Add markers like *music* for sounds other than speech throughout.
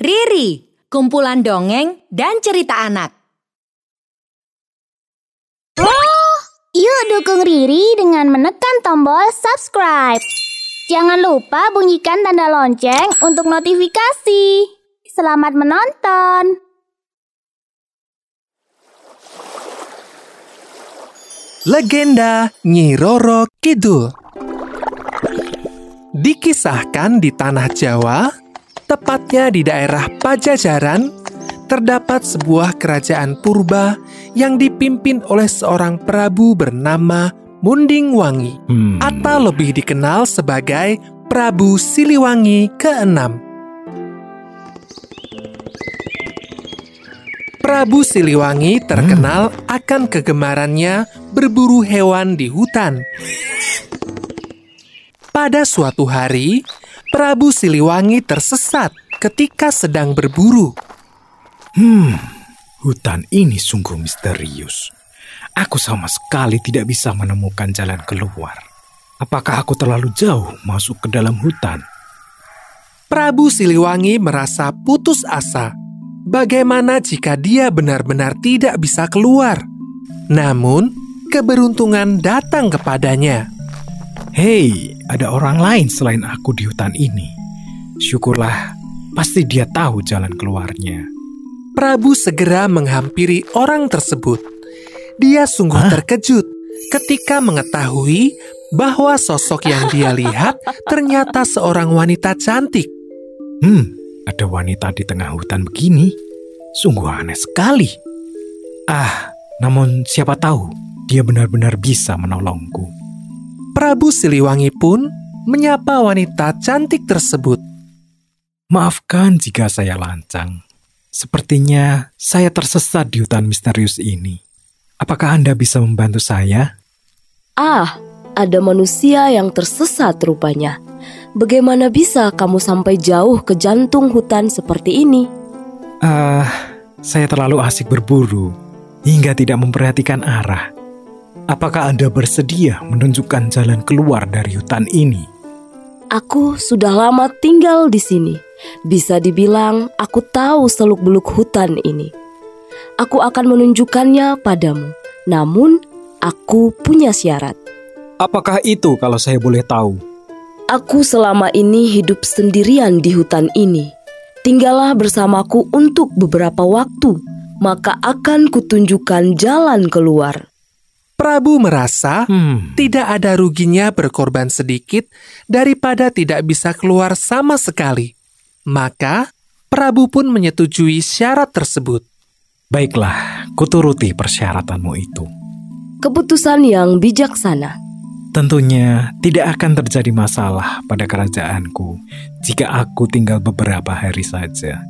Riri, kumpulan dongeng dan cerita anak. Yuk dukung Riri dengan menekan tombol subscribe. Jangan lupa bunyikan tanda lonceng untuk notifikasi. Selamat menonton. Legenda Nyi Roro Kidul Dikisahkan di tanah Jawa, tepatnya di daerah Pajajaran, terdapat sebuah kerajaan purba yang dipimpin oleh seorang prabu bernama Munding Wangi, Hmm. atau lebih dikenal sebagai Prabu Siliwangi keenam. Prabu Siliwangi terkenal akan kegemarannya berburu hewan di hutan. Pada suatu hari, Prabu Siliwangi tersesat ketika sedang berburu. Hmm, hutan ini sungguh misterius. Aku sama sekali tidak bisa menemukan jalan keluar. Apakah aku terlalu jauh masuk ke dalam hutan? Prabu Siliwangi merasa putus asa. Bagaimana jika dia benar-benar tidak bisa keluar? Namun, keberuntungan datang kepadanya. Hei, ada orang lain selain aku di hutan ini. Syukurlah, pasti dia tahu jalan keluarnya. Prabu segera menghampiri orang tersebut. Dia sungguh Hah? terkejut ketika mengetahui bahwa sosok yang dia *laughs* lihat ternyata seorang wanita cantik. Hmm, ada wanita di tengah hutan begini. Sungguh aneh sekali. Ah, namun siapa tahu dia benar-benar bisa menolongku. Prabu Siliwangi pun menyapa wanita cantik tersebut. Maafkan jika saya lancang. Sepertinya saya tersesat di hutan misterius ini. Apakah Anda bisa membantu saya? Ah, ada manusia yang tersesat rupanya. Bagaimana bisa kamu sampai jauh ke jantung hutan seperti ini? Ah, saya terlalu asik berburu hingga tidak memperhatikan arah. Apakah Anda bersedia menunjukkan jalan keluar dari hutan ini? Aku sudah lama tinggal di sini. Bisa dibilang aku tahu seluk-beluk hutan ini. Aku akan menunjukkannya padamu. Namun, aku punya syarat. Apakah itu kalau saya boleh tahu? Aku selama ini hidup sendirian di hutan ini. Tinggallah bersamaku untuk beberapa waktu, maka akan kutunjukkan jalan keluar. Prabu merasa Hmm, tidak ada ruginya berkorban sedikit daripada tidak bisa keluar sama sekali. Maka, Prabu pun menyetujui syarat tersebut. baiklah, kuturuti persyaratanmu itu. Keputusan yang bijaksana. Tentunya tidak akan terjadi masalah pada kerajaanku jika aku tinggal beberapa hari saja.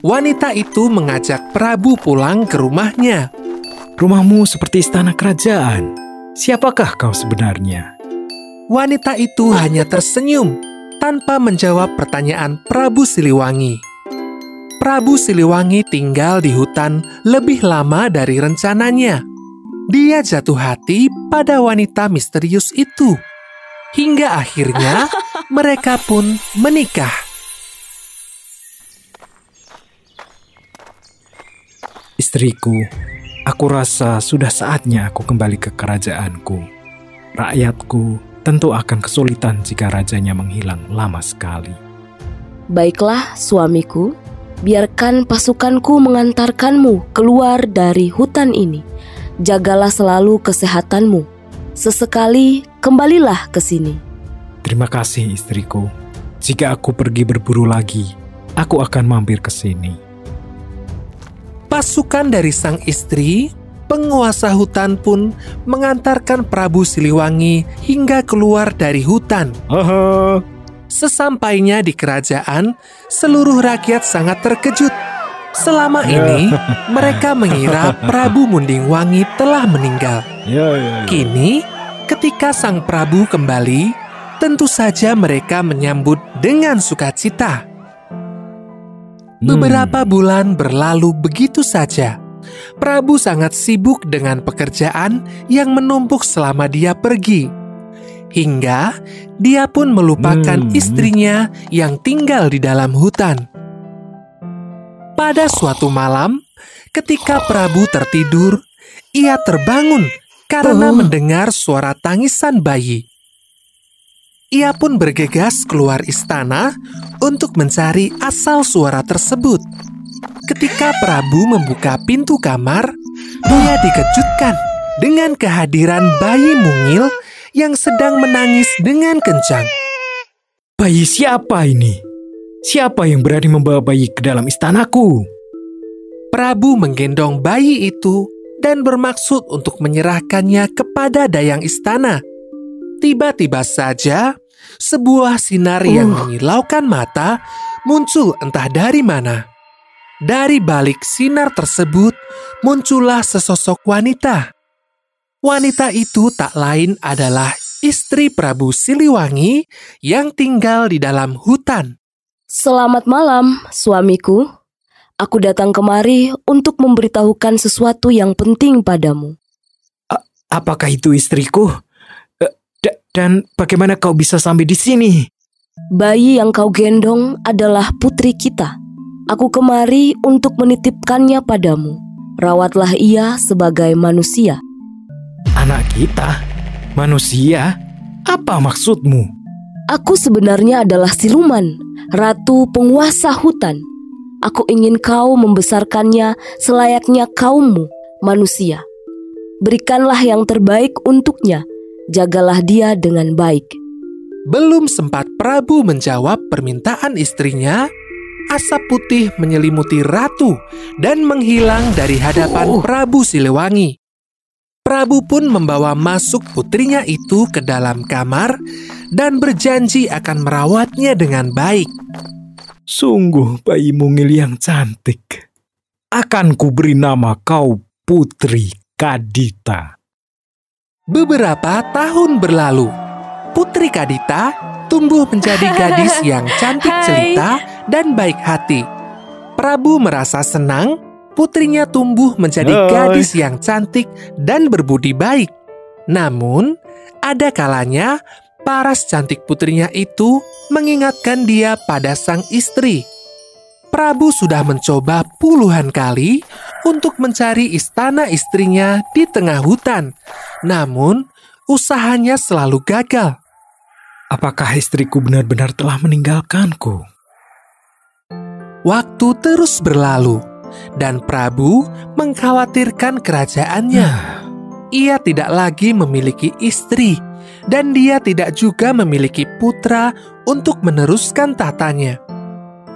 Wanita itu mengajak Prabu pulang ke rumahnya. Rumahmu seperti istana kerajaan. Siapakah kau sebenarnya? Wanita itu hanya tersenyum tanpa menjawab pertanyaan Prabu Siliwangi. Prabu Siliwangi tinggal di hutan lebih lama dari rencananya. Dia jatuh hati pada wanita misterius itu. Hingga akhirnya *laughs* mereka pun menikah. Istriku, aku rasa sudah saatnya aku kembali ke kerajaanku. Rakyatku tentu akan kesulitan jika rajanya menghilang lama sekali. Baiklah, suamiku, biarkan pasukanku mengantarkanmu keluar dari hutan ini. Jagalah selalu kesehatanmu. Sesekali kembalilah ke sini. Terima kasih istriku. Jika aku pergi berburu lagi, aku akan mampir ke sini. Pasukan dari sang istri, penguasa hutan pun mengantarkan Prabu Siliwangi hingga keluar dari hutan. Sesampainya di kerajaan, seluruh rakyat sangat terkejut. Selama ini, *laughs* mereka mengira Prabu Munding Wangi telah meninggal. Ya, ya, ya. Kini, ketika sang Prabu kembali, tentu saja mereka menyambut dengan sukacita. Beberapa bulan berlalu begitu saja. Prabu sangat sibuk dengan pekerjaan yang menumpuk selama dia pergi. Hingga dia pun melupakan Hmm. istrinya yang tinggal di dalam hutan. Pada suatu malam, ketika Prabu tertidur, ia terbangun karena Oh. mendengar suara tangisan bayi. Ia pun bergegas keluar istana untuk mencari asal suara tersebut. Ketika Prabu membuka pintu kamar, dia dikejutkan dengan kehadiran bayi mungil yang sedang menangis dengan kencang. Bayi siapa ini? Siapa yang berani membawa bayi ke dalam istanaku? Prabu menggendong bayi itu dan bermaksud untuk menyerahkannya kepada dayang istana. Tiba-tiba saja, sebuah sinar yang Uh. menyilaukan mata muncul entah dari mana. Dari balik sinar tersebut, muncullah sesosok wanita. Wanita itu tak lain adalah istri Prabu Siliwangi yang tinggal di dalam hutan. Selamat malam, suamiku. Aku datang kemari untuk memberitahukan sesuatu yang penting padamu. Apakah itu istriku? Da- dan bagaimana kau bisa sampai di sini? Bayi yang kau gendong adalah putri kita. Aku kemari untuk menitipkannya padamu. Rawatlah ia sebagai manusia. Anak kita? Manusia? Apa maksudmu? Aku sebenarnya adalah siluman, ratu penguasa hutan. Aku ingin kau membesarkannya selayaknya kaummu, manusia. Berikanlah yang terbaik untuknya. Jagalah dia dengan baik. Belum sempat Prabu menjawab permintaan istrinya, asap putih menyelimuti ratu dan menghilang dari hadapan Oh. Prabu Siliwangi. Prabu pun membawa masuk putrinya itu ke dalam kamar dan berjanji akan merawatnya dengan baik. Sungguh bayi mungil yang cantik. Akan kuberi nama kau Putri Kadita. Beberapa tahun berlalu, Putri Kadita tumbuh menjadi *laughs* gadis yang cantik cerita dan baik hati. Prabu merasa senang putrinya tumbuh menjadi Hai. gadis yang cantik dan berbudi baik. Namun, ada kalanya paras cantik putrinya itu mengingatkan dia pada sang istri. Prabu sudah mencoba puluhan kali untuk mencari istana istrinya di tengah hutan. Namun, usahanya selalu gagal. Apakah istriku benar-benar telah meninggalkanku? Waktu terus berlalu, dan Prabu mengkhawatirkan kerajaannya. Ia tidak lagi memiliki istri, dan dia tidak juga memiliki putra untuk meneruskan tatanya.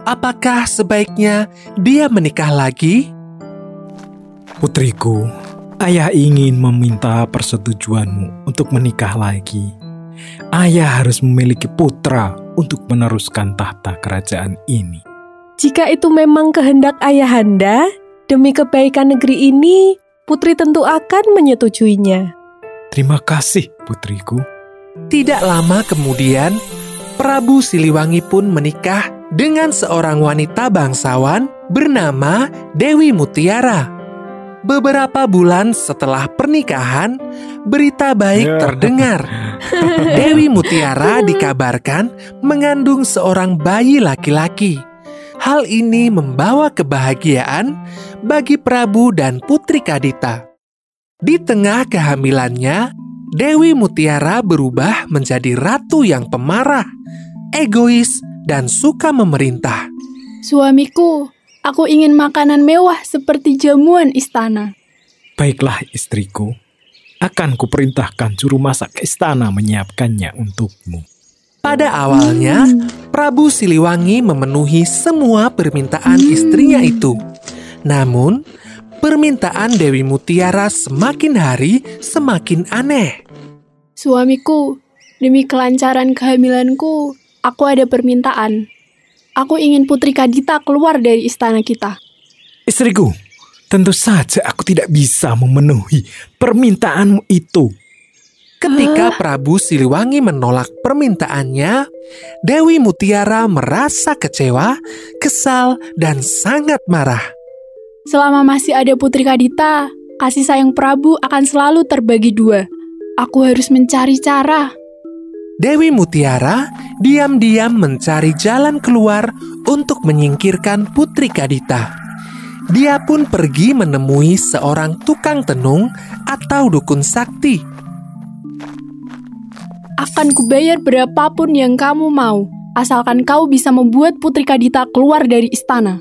Apakah sebaiknya dia menikah lagi? Putriku, ayah ingin meminta persetujuanmu untuk menikah lagi. Ayah harus memiliki putra untuk meneruskan tahta kerajaan ini. Jika itu memang kehendak ayahanda, demi kebaikan negeri ini, putri tentu akan menyetujuinya. Terima kasih, putriku. Tidak lama kemudian, Prabu Siliwangi pun menikah dengan seorang wanita bangsawan bernama Dewi Mutiara. Beberapa bulan setelah pernikahan, berita baik terdengar. *laughs* Dewi Mutiara dikabarkan mengandung seorang bayi laki-laki. Hal ini membawa kebahagiaan bagi Prabu dan Putri Kadita. Di tengah kehamilannya, Dewi Mutiara berubah menjadi ratu yang pemarah, egois, dan suka memerintah. Suamiku, aku ingin makanan mewah seperti jamuan istana. Baiklah istriku, akan kuperintahkan juru masak istana menyiapkannya untukmu. Pada awalnya, Prabu Siliwangi memenuhi semua permintaan istrinya itu. Namun, permintaan Dewi Mutiara semakin hari semakin aneh. Suamiku, demi kelancaran kehamilanku, aku ada permintaan. Aku ingin Putri Kadita keluar dari istana kita. Istriku, tentu saja aku tidak bisa memenuhi permintaanmu itu. Ketika Prabu Siliwangi menolak permintaannya, Dewi Mutiara merasa kecewa, kesal, dan sangat marah. Selama masih ada Putri Kadita, kasih sayang Prabu akan selalu terbagi dua. Aku harus mencari cara. Dewi Mutiara diam-diam mencari jalan keluar untuk menyingkirkan Putri Kadita. Dia pun pergi menemui seorang tukang tenung atau dukun sakti. Akan kubayar berapapun yang kamu mau, asalkan kau bisa membuat Putri Kadita keluar dari istana.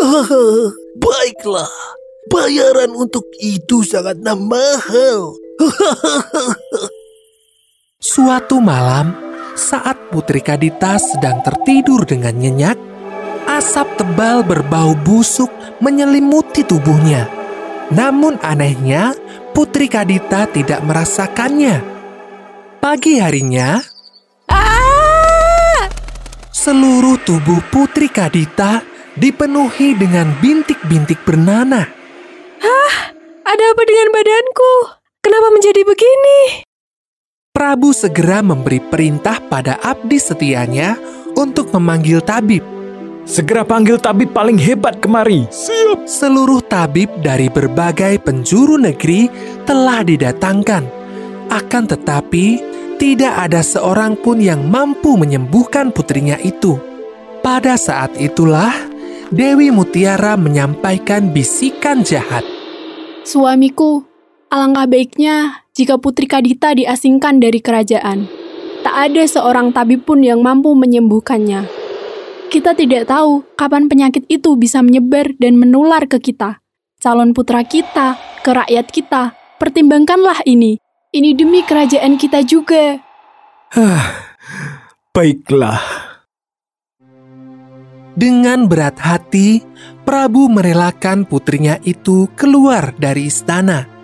*laughs* Baiklah, bayaran untuk itu sangatlah mahal. *laughs* Suatu malam, saat Putri Kadita sedang tertidur dengan nyenyak, asap tebal berbau busuk menyelimuti tubuhnya. Namun anehnya, Putri Kadita tidak merasakannya. Pagi harinya, seluruh tubuh Putri Kadita dipenuhi dengan bintik-bintik bernanah. Ada apa dengan badanku? Kenapa menjadi begini? Prabu segera memberi perintah pada abdi setianya untuk memanggil tabib. Segera panggil tabib paling hebat kemari. Seluruh tabib dari berbagai penjuru negeri telah didatangkan. Akan tetapi, tidak ada seorang pun yang mampu menyembuhkan putrinya itu. Pada saat itulah, Dewi Mutiara menyampaikan bisikan jahat. Suamiku, alangkah baiknya jika Putri Kadita diasingkan dari kerajaan. Tak ada seorang tabib pun yang mampu menyembuhkannya. Kita tidak tahu kapan penyakit itu bisa menyebar dan menular ke kita. Calon putra kita, ke rakyat kita, pertimbangkanlah ini. Ini demi kerajaan kita juga. Baiklah, Dengan berat hati, Prabu merelakan putrinya itu keluar dari istana.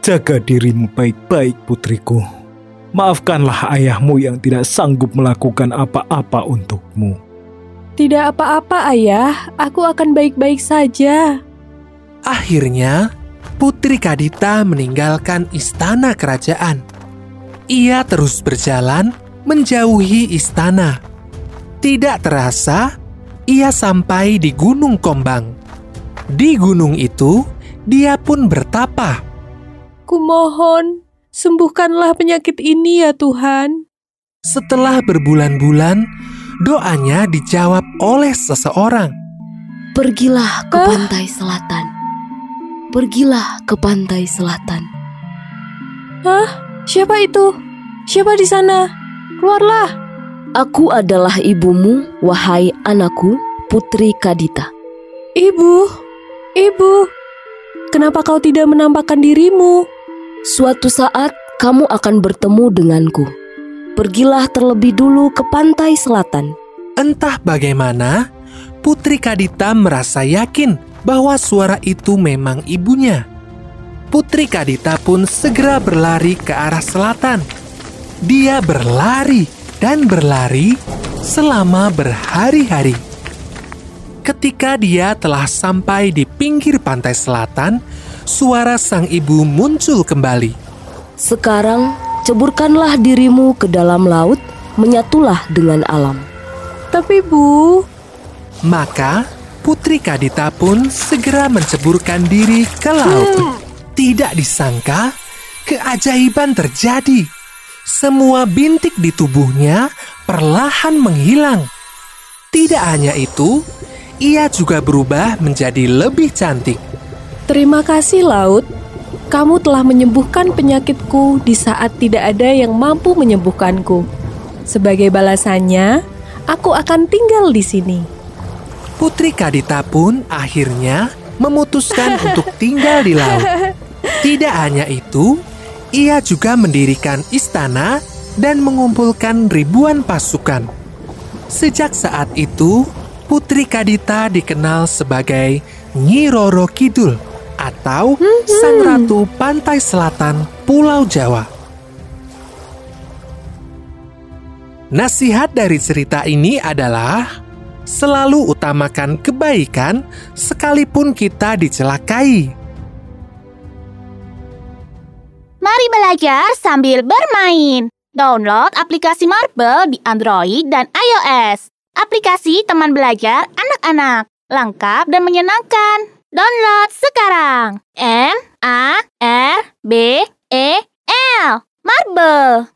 Jaga dirimu baik-baik putriku. Maafkanlah ayahmu yang tidak sanggup melakukan apa-apa untukmu. Tidak apa-apa, Ayah. Aku akan baik-baik saja. Akhirnya, Putri Kadita meninggalkan istana kerajaan. Ia terus berjalan menjauhi istana. Tidak terasa, ia sampai di Gunung Kombang. Di gunung itu, dia pun bertapa. Kumohon, sembuhkanlah penyakit ini ya Tuhan. Setelah berbulan-bulan, doanya dijawab oleh seseorang. Pergilah ke Hah? pantai selatan. Pergilah ke pantai selatan. Siapa itu? Siapa di sana? Keluarlah. Aku adalah ibumu, wahai anakku, Putri Kadita. Ibu, ibu. Kenapa kau tidak menampakkan dirimu? Suatu saat kamu akan bertemu denganku. Pergilah terlebih dulu ke pantai selatan. Entah bagaimana, Putri Kadita merasa yakin bahwa suara itu memang ibunya. Putri Kadita pun segera berlari ke arah selatan. Dia berlari dan berlari selama berhari-hari. Ketika dia telah sampai di pinggir pantai selatan, suara sang ibu muncul kembali. Sekarang ceburkanlah dirimu ke dalam laut, menyatulah dengan alam. Tapi Bu, Maka Putri Kadita pun segera menceburkan diri ke laut. Tidak disangka, keajaiban terjadi. Semua bintik di tubuhnya perlahan menghilang. Tidak hanya itu, ia juga berubah menjadi lebih cantik. Terima kasih laut. Kamu telah menyembuhkan penyakitku di saat tidak ada yang mampu menyembuhkanku. Sebagai balasannya, aku akan tinggal di sini. Putri Kadita pun akhirnya memutuskan *laughs* untuk tinggal di laut. Tidak hanya itu, ia juga mendirikan istana dan mengumpulkan ribuan pasukan. Sejak saat itu, Putri Kadita dikenal sebagai Nyi Roro Kidul atau Sang Ratu Pantai Selatan Pulau Jawa. Nasihat dari cerita ini adalah selalu utamakan kebaikan sekalipun kita dicelakai. Mari belajar sambil bermain. Download aplikasi Marble di Android dan iOS. Aplikasi teman belajar anak-anak. Lengkap dan menyenangkan. Download sekarang. M A R B E L. Marble.